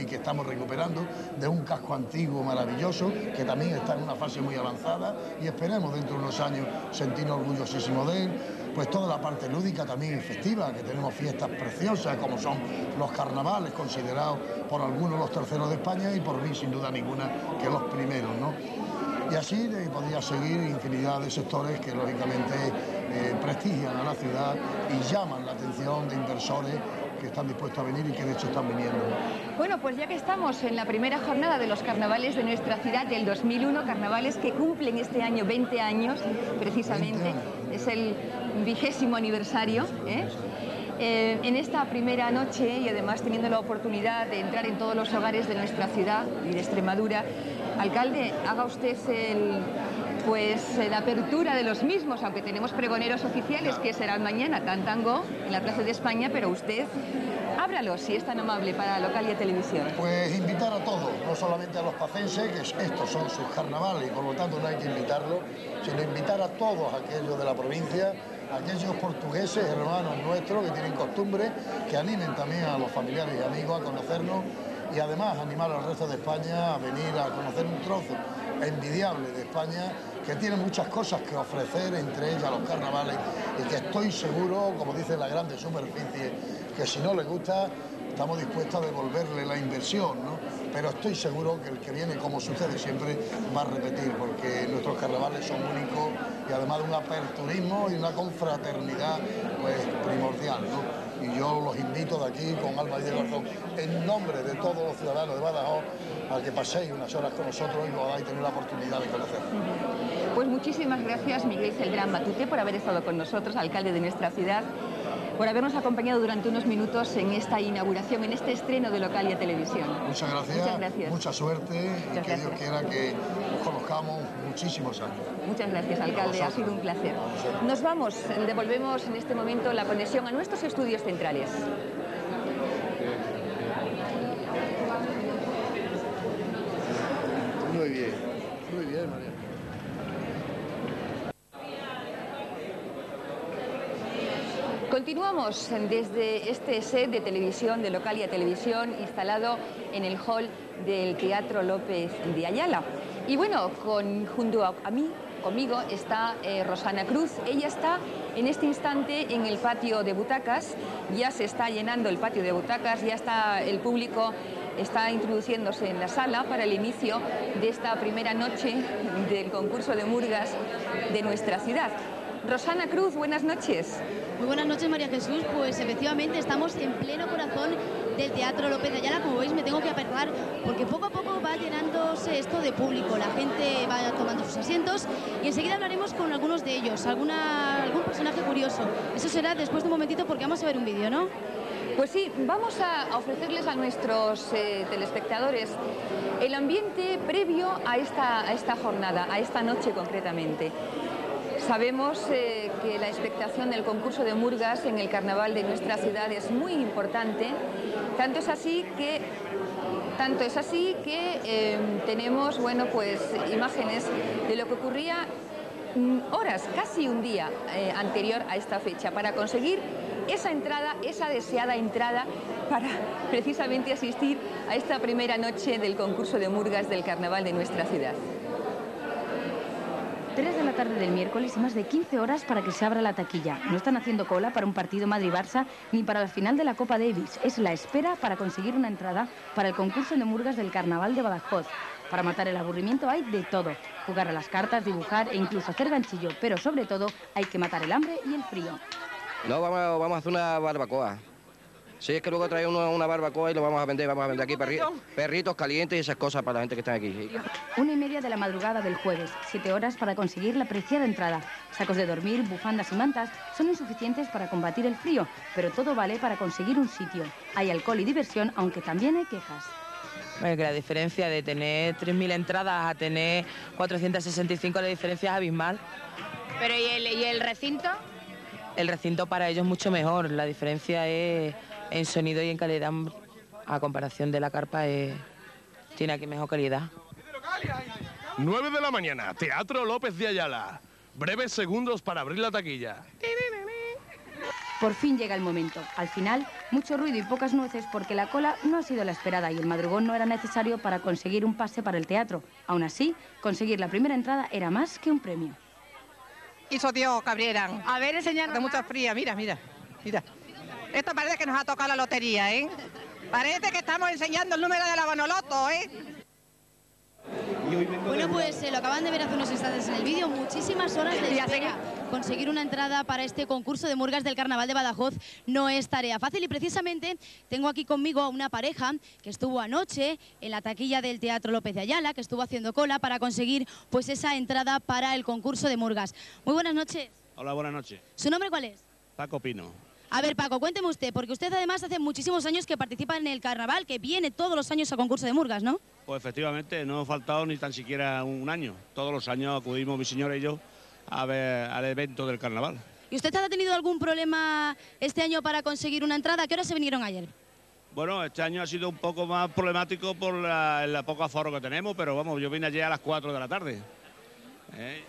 Y que estamos recuperando, de un casco antiguo maravilloso que también está en una fase muy avanzada y esperemos dentro de unos años sentirnos orgullosísimos de él. Pues toda la parte lúdica también festiva, que tenemos fiestas preciosas como son los carnavales, considerados por algunos los terceros de España y por mí sin duda ninguna que los primeros. ¿no? Y así podría seguir infinidad de sectores que lógicamente eh, prestigian a la ciudad y llaman la atención de inversores que están dispuestos a venir y que de hecho están viniendo. Bueno, pues ya que estamos en la primera jornada de los carnavales de nuestra ciudad del 2001, carnavales que cumplen este año 20 años, precisamente, es el vigésimo aniversario. ¿eh? Eh, en esta primera noche y además teniendo la oportunidad de entrar en todos los hogares de nuestra ciudad y de Extremadura, alcalde, haga usted el, pues la apertura de los mismos, aunque tenemos pregoneros oficiales que serán mañana, Tantango, en la Plaza de España, pero usted ábralo si es tan amable para Localia Televisión. Pues invitar a todos, no solamente a los pacenses, que estos son sus carnavales y por lo tanto no hay que invitarlos, sino invitar a todos aquellos de la provincia, aquellos portugueses, hermanos nuestros que tienen costumbre, que animen también a los familiares y amigos a conocernos y además animar al resto de España a venir a conocer un trozo envidiable de España que tiene muchas cosas que ofrecer, entre ellas los carnavales, y que estoy seguro, como dice la grande superficie, que si no le gusta, estamos dispuestos a devolverle la inversión, ¿no? Pero estoy seguro que el que viene, como sucede siempre, va a repetir, porque nuestros carnavales son únicos y además de un aperturismo y una confraternidad pues, primordial, ¿no? Y yo los invito de aquí con alma y de corazón, en nombre de todos los ciudadanos de Badajoz, a que paséis unas horas con nosotros y podáis tener la oportunidad de conocer. Pues muchísimas gracias Miguel Celdrán Matute por haber estado con nosotros, alcalde de nuestra ciudad por habernos acompañado durante unos minutos en esta inauguración, en este estreno de Localia Televisión. Muchas gracias, Muchas gracias. mucha suerte y que Dios quiera que nos conozcamos muchísimos años. Muchas gracias, alcalde, ha sido un placer. Nos vamos, devolvemos en este momento la conexión a nuestros estudios centrales. Muy bien, muy bien, María. Continuamos desde este set de televisión, de Localia Televisión, instalado en el hall del Teatro López de Ayala. Y bueno, con, junto a, mí, conmigo, está eh, Rosana Cruz. Ella está en este instante en el patio de butacas. Ya se está llenando el patio de butacas, ya está el público está introduciéndose en la sala para el inicio de esta primera noche del concurso de murgas de nuestra ciudad. Rosana Cruz, buenas noches. Muy buenas noches, María Jesús. Pues efectivamente estamos en pleno corazón del Teatro López de Ayala. Como veis, me tengo que apertar porque poco a poco va llenándose esto de público. La gente va tomando sus asientos y enseguida hablaremos con algunos de ellos, alguna, algún personaje curioso. Eso será después de un momentito porque vamos a ver un vídeo, ¿no? Pues sí, vamos a ofrecerles a nuestros eh, telespectadores el ambiente previo a esta, a esta jornada, a esta noche concretamente. Sabemos eh, que la expectación del concurso de murgas en el carnaval de nuestra ciudad es muy importante, tanto es así que tanto es así que em, tenemos bueno, pues, imágenes de lo que ocurría mm, horas, casi un día eh, anterior a esta fecha, para conseguir esa entrada, esa deseada entrada para precisamente asistir a esta primera noche del concurso de murgas del carnaval de nuestra ciudad. 3 de la tarde del miércoles y más de 15 horas para que se abra la taquilla. No están haciendo cola para un partido Madrid-Barça ni para la final de la Copa Davis. Es la espera para conseguir una entrada para el concurso de murgas del Carnaval de Badajoz. Para matar el aburrimiento hay de todo. Jugar a las cartas, dibujar e incluso hacer ganchillo. Pero sobre todo hay que matar el hambre y el frío. No, vamos, vamos a hacer una barbacoa. Sí, es que luego trae uno una barbacoa y lo vamos a vender, vamos a vender aquí perritos calientes y esas cosas para la gente que está aquí. Una y media de la madrugada del jueves, siete horas para conseguir la preciada entrada. Sacos de dormir, bufandas y mantas son insuficientes para combatir el frío, pero todo vale para conseguir un sitio. Hay alcohol y diversión, aunque también hay quejas. Bueno, que la diferencia de tener 3.000 entradas a tener 465, la diferencia es abismal. ¿Pero y el, y el recinto? El recinto para ellos es mucho mejor, la diferencia es en sonido y en calidad, a comparación de la carpa, tiene aquí mejor calidad. 9 de la mañana, Teatro López de Ayala. Breves segundos para abrir la taquilla. Por fin llega el momento. Al final, mucho ruido y pocas nueces porque la cola no ha sido la esperada y el madrugón no era necesario para conseguir un pase para el teatro. Aún así, conseguir la primera entrada era más que un premio. Hizo Dios, Cabrera. A ver, enseñar. De mucha fría, mira, mira, mira. Esto parece que nos ha tocado la lotería, ¿eh? Parece que estamos enseñando el número de la Bonoloto, ¿eh? Bueno, pues eh, lo acaban de ver hace unos instantes en el vídeo, muchísimas horas de espera. Conseguir una entrada para este concurso de murgas del Carnaval de Badajoz no es tarea fácil y precisamente tengo aquí conmigo a una pareja que estuvo anoche en la taquilla del Teatro López de Ayala, que estuvo haciendo cola para conseguir pues esa entrada para el concurso de murgas. Muy buenas noches. Hola, buenas noches. ¿Su nombre cuál es? Paco Pino. A ver, Paco, cuénteme usted, porque usted además hace muchísimos años que participa en el carnaval, que viene todos los años a concurso de murgas, ¿no? Pues efectivamente, no ha faltado ni tan siquiera un año. Todos los años acudimos mi señora y yo a ver al evento del carnaval. ¿Y usted ha tenido algún problema este año para conseguir una entrada? ¿A qué hora se vinieron ayer? Bueno, este año ha sido un poco más problemático por la, el poco aforo que tenemos, pero vamos, yo vine ayer a las 4 de la tarde. ¿eh?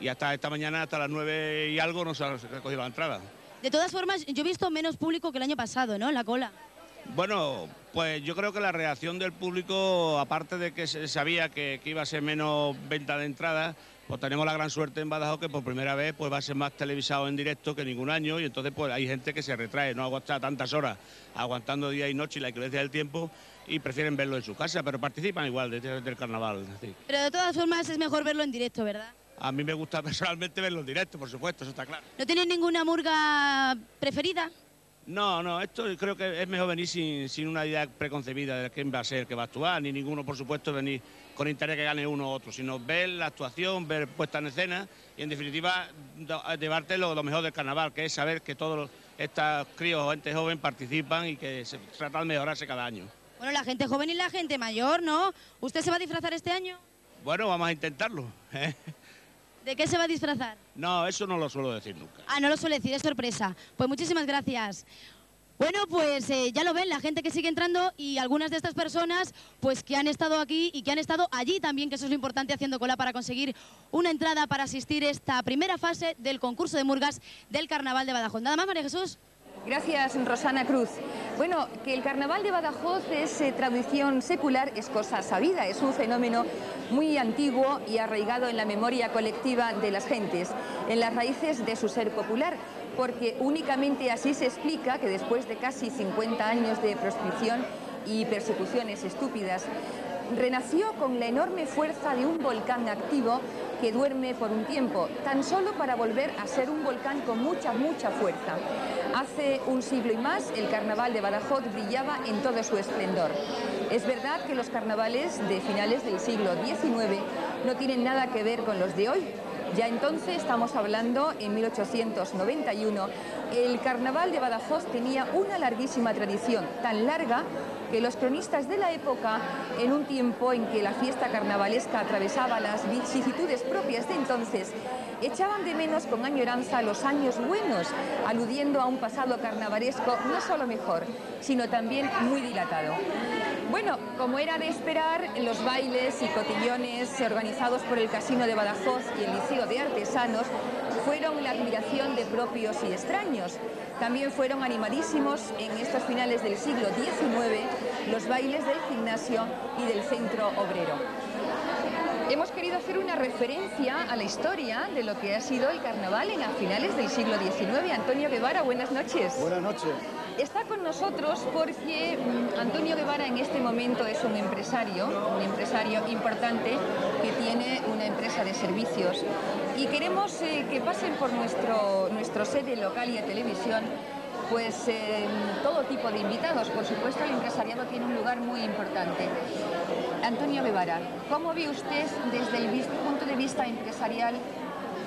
Y hasta esta mañana, hasta las 9 y algo, no se ha recogido la entrada. De todas formas, yo he visto menos público que el año pasado, ¿no? En la cola. Bueno, pues yo creo que la reacción del público, aparte de que se sabía que, iba a ser menos venta de entradas, pues tenemos la gran suerte en Badajoz que por primera vez pues va a ser más televisado en directo que ningún año y entonces pues hay gente que se retrae, no aguanta tantas horas aguantando día y noche y la inclemencia del tiempo y prefieren verlo en su casa, pero participan igual desde el carnaval. Pero de todas formas es mejor verlo en directo, ¿verdad? A mí me gusta personalmente verlo en directo, por supuesto, eso está claro. ¿No tienes ninguna murga preferida? No, no, esto creo que es mejor venir sin, una idea preconcebida de quién va a ser, que va a actuar, ni ninguno, por supuesto, venir con interés que gane uno u otro, sino ver la actuación, ver puesta en escena y, en definitiva, llevarte lo, mejor del carnaval, que es saber que todos estos críos o gente joven participan y que se trata de mejorarse cada año. Bueno, la gente joven y la gente mayor, ¿no? ¿Usted se va a disfrazar este año? Bueno, vamos a intentarlo. ¿eh? ¿De qué se va a disfrazar? No, eso no lo suelo decir nunca. Ah, no lo suele decir, es sorpresa. Pues muchísimas gracias. Bueno, pues eh, ya lo ven, la gente que sigue entrando y algunas de estas personas pues que han estado aquí y que han estado allí también, que eso es lo importante, haciendo cola para conseguir una entrada para asistir a esta primera fase del concurso de murgas del Carnaval de Badajoz. Nada más, María Jesús. Gracias, Rosana Cruz. Bueno, que el carnaval de Badajoz es eh, tradición secular es cosa sabida, es un fenómeno muy antiguo y arraigado en la memoria colectiva de las gentes, en las raíces de su ser popular, porque únicamente así se explica que después de casi 50 años de proscripción y persecuciones estúpidas, renació con la enorme fuerza de un volcán activo que duerme por un tiempo, tan solo para volver a ser un volcán con mucha, mucha fuerza. Hace un siglo y más el carnaval de Badajoz brillaba en todo su esplendor. Es verdad que los carnavales de finales del siglo XIX no tienen nada que ver con los de hoy, ya entonces, estamos hablando en 1891, el carnaval de Badajoz tenía una larguísima tradición, tan larga que los cronistas de la época, en un tiempo en que la fiesta carnavalesca atravesaba las vicisitudes propias de entonces, echaban de menos con añoranza los años buenos, aludiendo a un pasado carnavalesco no solo mejor, sino también muy dilatado. Bueno, como era de esperar, los bailes y cotillones organizados por el Casino de Badajoz y el Liceo de Artesanos fueron la admiración de propios y extraños. También fueron animadísimos en estos finales del siglo XIX los bailes del gimnasio y del centro obrero. Hemos querido hacer una referencia a la historia de lo que ha sido el carnaval en finales del siglo XIX. Antonio Guevara, buenas noches. Buenas noches. Está con nosotros porque mm, Antonio Guevara en este momento es un empresario, un empresario importante que tiene una empresa de servicios y queremos eh, que pasen por nuestro, nuestro sede local y de televisión pues eh, todo tipo de invitados. Por supuesto, el empresariado tiene un lugar muy importante. Antonio Guevara, ¿cómo ve usted desde el punto de vista empresarial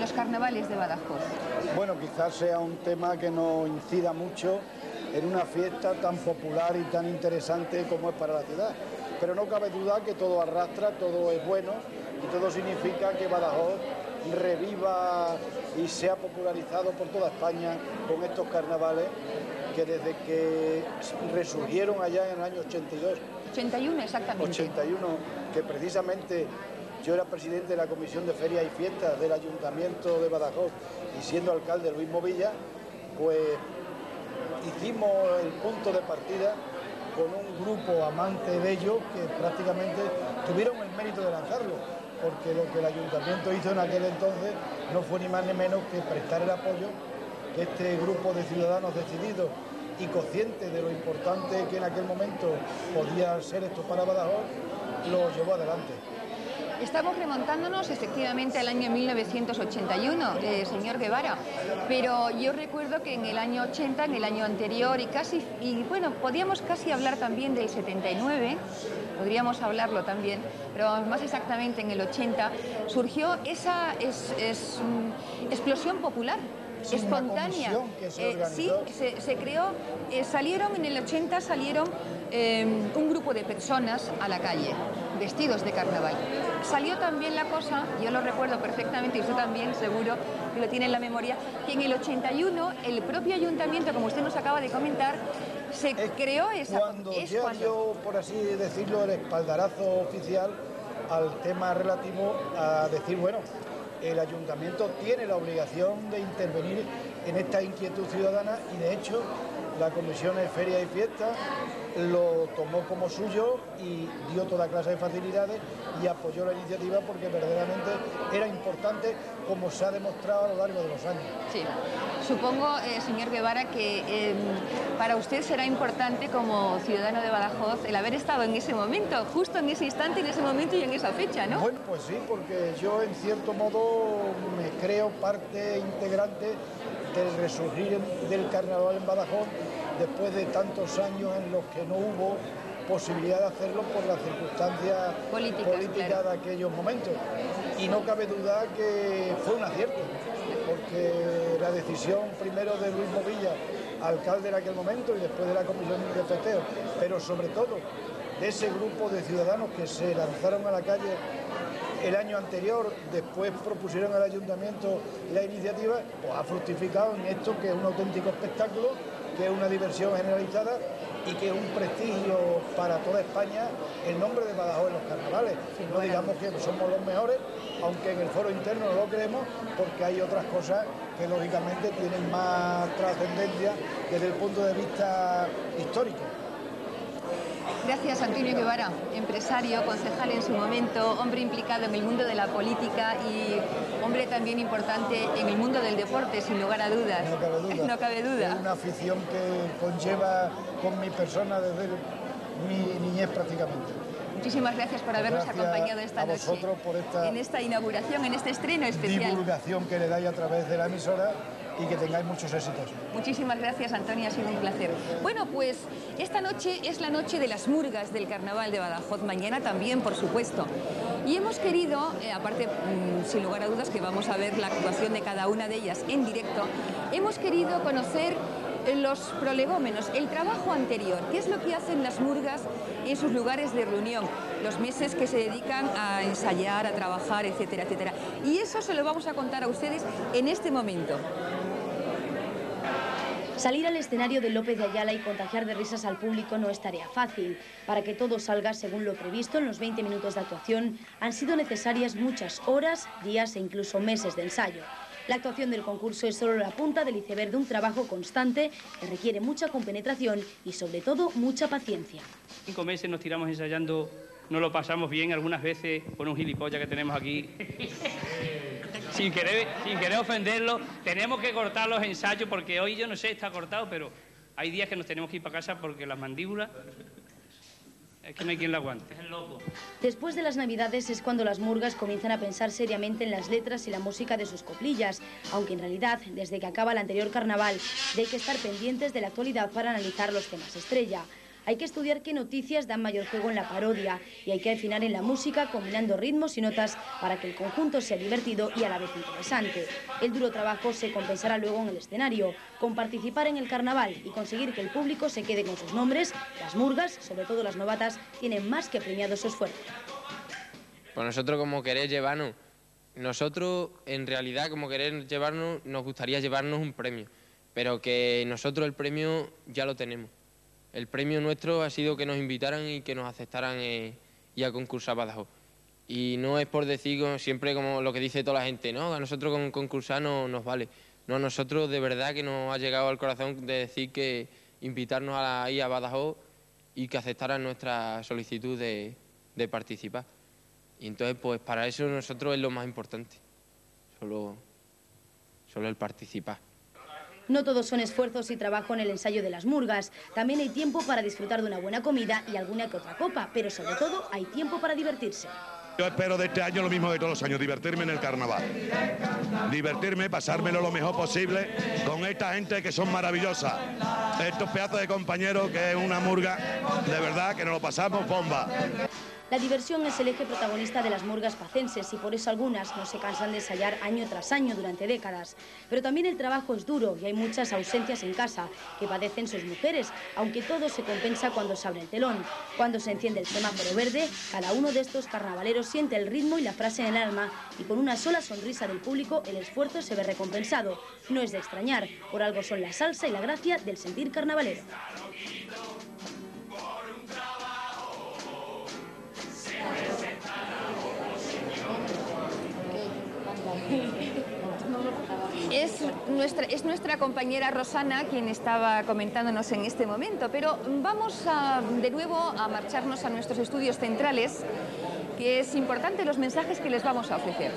los carnavales de Badajoz? Bueno, quizás sea un tema que no incida mucho en una fiesta tan popular y tan interesante como es para la ciudad. Pero no cabe duda que todo arrastra, todo es bueno y todo significa que Badajoz reviva y se ha popularizado por toda España con estos carnavales que desde que resurgieron allá en el año 82. 81 exactamente. 81, que precisamente yo era presidente de la Comisión de Ferias y Fiestas del Ayuntamiento de Badajoz y siendo alcalde Luis Movilla, pues hicimos el punto de partida con un grupo amante de ellos que prácticamente tuvieron el mérito de lanzarlo, porque lo que el ayuntamiento hizo en aquel entonces no fue ni más ni menos que prestar el apoyo que este grupo de ciudadanos decididos y conscientes de lo importante que en aquel momento podía ser esto para Badajoz, lo llevó adelante. Estamos remontándonos efectivamente al año 1981, eh, señor Guevara, pero yo recuerdo que en el año 80, en el año anterior y casi, y bueno, podíamos casi hablar también del 79, podríamos hablarlo también, pero más exactamente en el 80, surgió esa mm, explosión popular espontánea. Se eh, sí, se, creó, eh, salieron en el 80, salieron em, un grupo de personas a la calle, vestidos de carnaval. Salió también la cosa, yo lo recuerdo perfectamente, y usted también seguro que lo tiene en la memoria, que en el 81 el propio ayuntamiento, como usted nos acaba de comentar, se creó esa... Cuando es cuando... por así decirlo, el espaldarazo oficial al tema relativo a decir, bueno, el ayuntamiento tiene la obligación de intervenir en esta inquietud ciudadana y de hecho la Comisión de Feria y Fiesta lo tomó como suyo y dio toda clase de facilidades y apoyó la iniciativa porque verdaderamente era importante como se ha demostrado a lo largo de los años. Sí, supongo, eh, señor Guevara, que em, para usted será importante como ciudadano de Badajoz el haber estado en ese momento, justo en ese instante, en ese momento y en esa fecha, ¿no? Bueno, pues sí, porque yo en cierto modo me creo parte integrante del resurgir del carnaval en Badajoz después de tantos años en los que no hubo posibilidad de hacerlo por las circunstancias políticas, de aquellos momentos. Y no cabe duda que fue un acierto, porque la decisión primero de Luis Movilla, alcalde en aquel momento, y después de la comisión de festeo, pero sobre todo de ese grupo de ciudadanos que se lanzaron a la calle el año anterior, después propusieron al ayuntamiento la iniciativa, pues ha fructificado en esto que es un auténtico espectáculo que es una diversión generalizada y que es un prestigio para toda España el nombre de Badajoz en los carnavales. No digamos que somos los mejores, aunque en el foro interno no lo creemos, porque hay otras cosas que lógicamente tienen más trascendencia desde el punto de vista histórico. Gracias, Antonio Guevara, empresario, concejal en su momento, hombre implicado en el mundo de la política y hombre también importante en el mundo del deporte, sin lugar a dudas. No cabe duda. No cabe duda. Es una afición que conlleva con mi persona desde mi niñez prácticamente. Muchísimas gracias por habernos acompañado esta noche por esta en esta inauguración, en este estreno especial. Divulgación que le dais a través de la emisora y que tengáis muchos éxitos. Muchísimas gracias, Antonia, ha sido un placer. Bueno, pues esta noche es la noche de las murgas del Carnaval de Badajoz, mañana también, por supuesto. Y hemos querido, eh, aparte, mm, sin lugar a dudas, que vamos a ver la actuación de cada una de ellas en directo, hemos querido conocer los prolegómenos, el trabajo anterior, qué es lo que hacen las murgas en sus lugares de reunión, los meses que se dedican a ensayar, a trabajar, etcétera, etcétera. Y eso se lo vamos a contar a ustedes en este momento. Salir al escenario de López de Ayala y contagiar de risas al público no es tarea fácil. Para que todo salga según lo previsto en los 20 minutos de actuación, han sido necesarias muchas horas, días e incluso meses de ensayo. La actuación del concurso es solo la punta del iceberg de un trabajo constante que requiere mucha compenetración y sobre todo mucha paciencia. Cinco meses nos tiramos ensayando, no lo pasamos bien algunas veces con un gilipollas que tenemos aquí. sin querer, sin querer ofenderlo, tenemos que cortar los ensayos porque hoy yo no sé, está cortado, pero hay días que nos tenemos que ir para casa porque las mandíbulas es que no hay quien la aguante. Es loco. Después de las Navidades es cuando las murgas comienzan a pensar seriamente en las letras y la música de sus coplillas, aunque en realidad, desde que acaba el anterior carnaval, hay que estar pendientes de la actualidad para analizar los temas estrella. Hay que estudiar qué noticias dan mayor juego en la parodia y hay que afinar en la música combinando ritmos y notas para que el conjunto sea divertido y a la vez interesante. El duro trabajo se compensará luego en el escenario, con participar en el carnaval y conseguir que el público se quede con sus nombres. Las murgas, sobre todo las novatas, tienen más que premiado su esfuerzo. Pues nosotros como querer llevarnos, nosotros en realidad como querer llevarnos, nos gustaría llevarnos un premio, pero que nosotros el premio ya lo tenemos. El premio nuestro ha sido que nos invitaran y que nos aceptaran eh, y a concursar Badajoz. Y no es por decir siempre como lo que dice toda la gente, no, a nosotros con concursar no nos vale. No, a nosotros de verdad que nos ha llegado al corazón de decir que invitarnos a ir a Badajoz y que aceptaran nuestra solicitud de, de participar. Y entonces, pues para eso nosotros es lo más importante, solo, solo el participar. No todos son esfuerzos y trabajo en el ensayo de las murgas. También hay tiempo para disfrutar de una buena comida y alguna que otra copa, pero sobre todo hay tiempo para divertirse. Yo espero de este año lo mismo de todos los años, divertirme en el carnaval. Divertirme, pasármelo lo mejor posible con esta gente que son maravillosas. Estos pedazos de compañeros que es una murga, de verdad que nos lo pasamos bomba. La diversión es el eje protagonista de las murgas pacenses y por eso algunas no se cansan de ensayar año tras año durante décadas. Pero también el trabajo es duro y hay muchas ausencias en casa que padecen sus mujeres, aunque todo se compensa cuando se abre el telón. Cuando se enciende el semáforo verde, cada uno de estos carnavaleros siente el ritmo y la frase en el alma y con una sola sonrisa del público el esfuerzo se ve recompensado. No es de extrañar, por algo son la salsa y la gracia del sentir carnavalero. Es nuestra, es nuestra compañera Rosana quien estaba comentándonos en este momento, pero vamos de nuevo a marcharnos a nuestros estudios centrales, que es importante los mensajes que les vamos a ofrecer.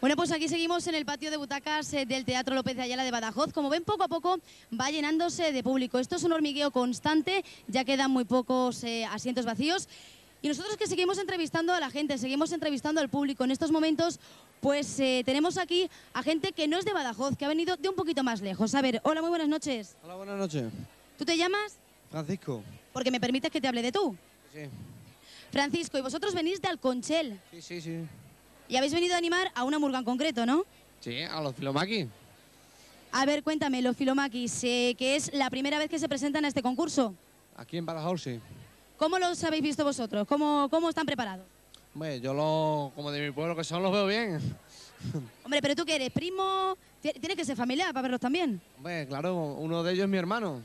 Bueno, pues aquí seguimos en el patio de butacas eh, del Teatro López de Ayala de Badajoz. Como ven, poco a poco va llenándose de público. Esto es un hormigueo constante, ya quedan muy pocos eh, asientos vacíos. Y nosotros que seguimos entrevistando a la gente, seguimos entrevistando al público. En estos momentos, pues eh, tenemos aquí a gente que no es de Badajoz, que ha venido de un poquito más lejos. A ver, hola, muy buenas noches. Hola, buenas noches. ¿Tú te llamas? Francisco. Porque me permites que te hable de tú. Sí. Francisco, y vosotros venís de Alconchel. Sí, sí, sí. Y habéis venido a animar a una murga en concreto, ¿no? Sí, a los filomaquis. A ver, cuéntame, los filomaquis, eh, que es la primera vez que se presentan a este concurso. Aquí en Badajoz, sí. ¿Cómo los habéis visto vosotros? ¿Cómo, cómo están preparados? Hombre, yo lo, como de mi pueblo que son, los veo bien. Hombre, pero tú que eres primo, ti- tienes que ser familiar para verlos también. Hombre, claro, uno de ellos es mi hermano.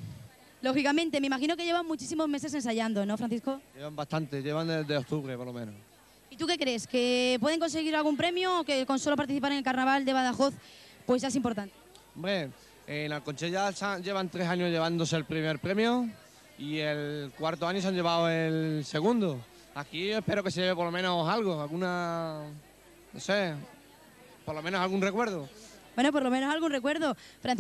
Lógicamente, me imagino que llevan muchísimos meses ensayando, ¿no, Francisco? Llevan bastante, llevan desde octubre por lo menos. ¿Y tú qué crees? ¿Que pueden conseguir algún premio o que con solo participar en el carnaval de Badajoz pues ya es importante? Hombre, en Alconchel ya sa- llevan tres años llevándose el primer premio y el cuarto año se han llevado el segundo. Aquí yo espero que se lleve por lo menos algo, alguna, no sé, por lo menos algún recuerdo. Bueno, por lo menos algún recuerdo. Francisco.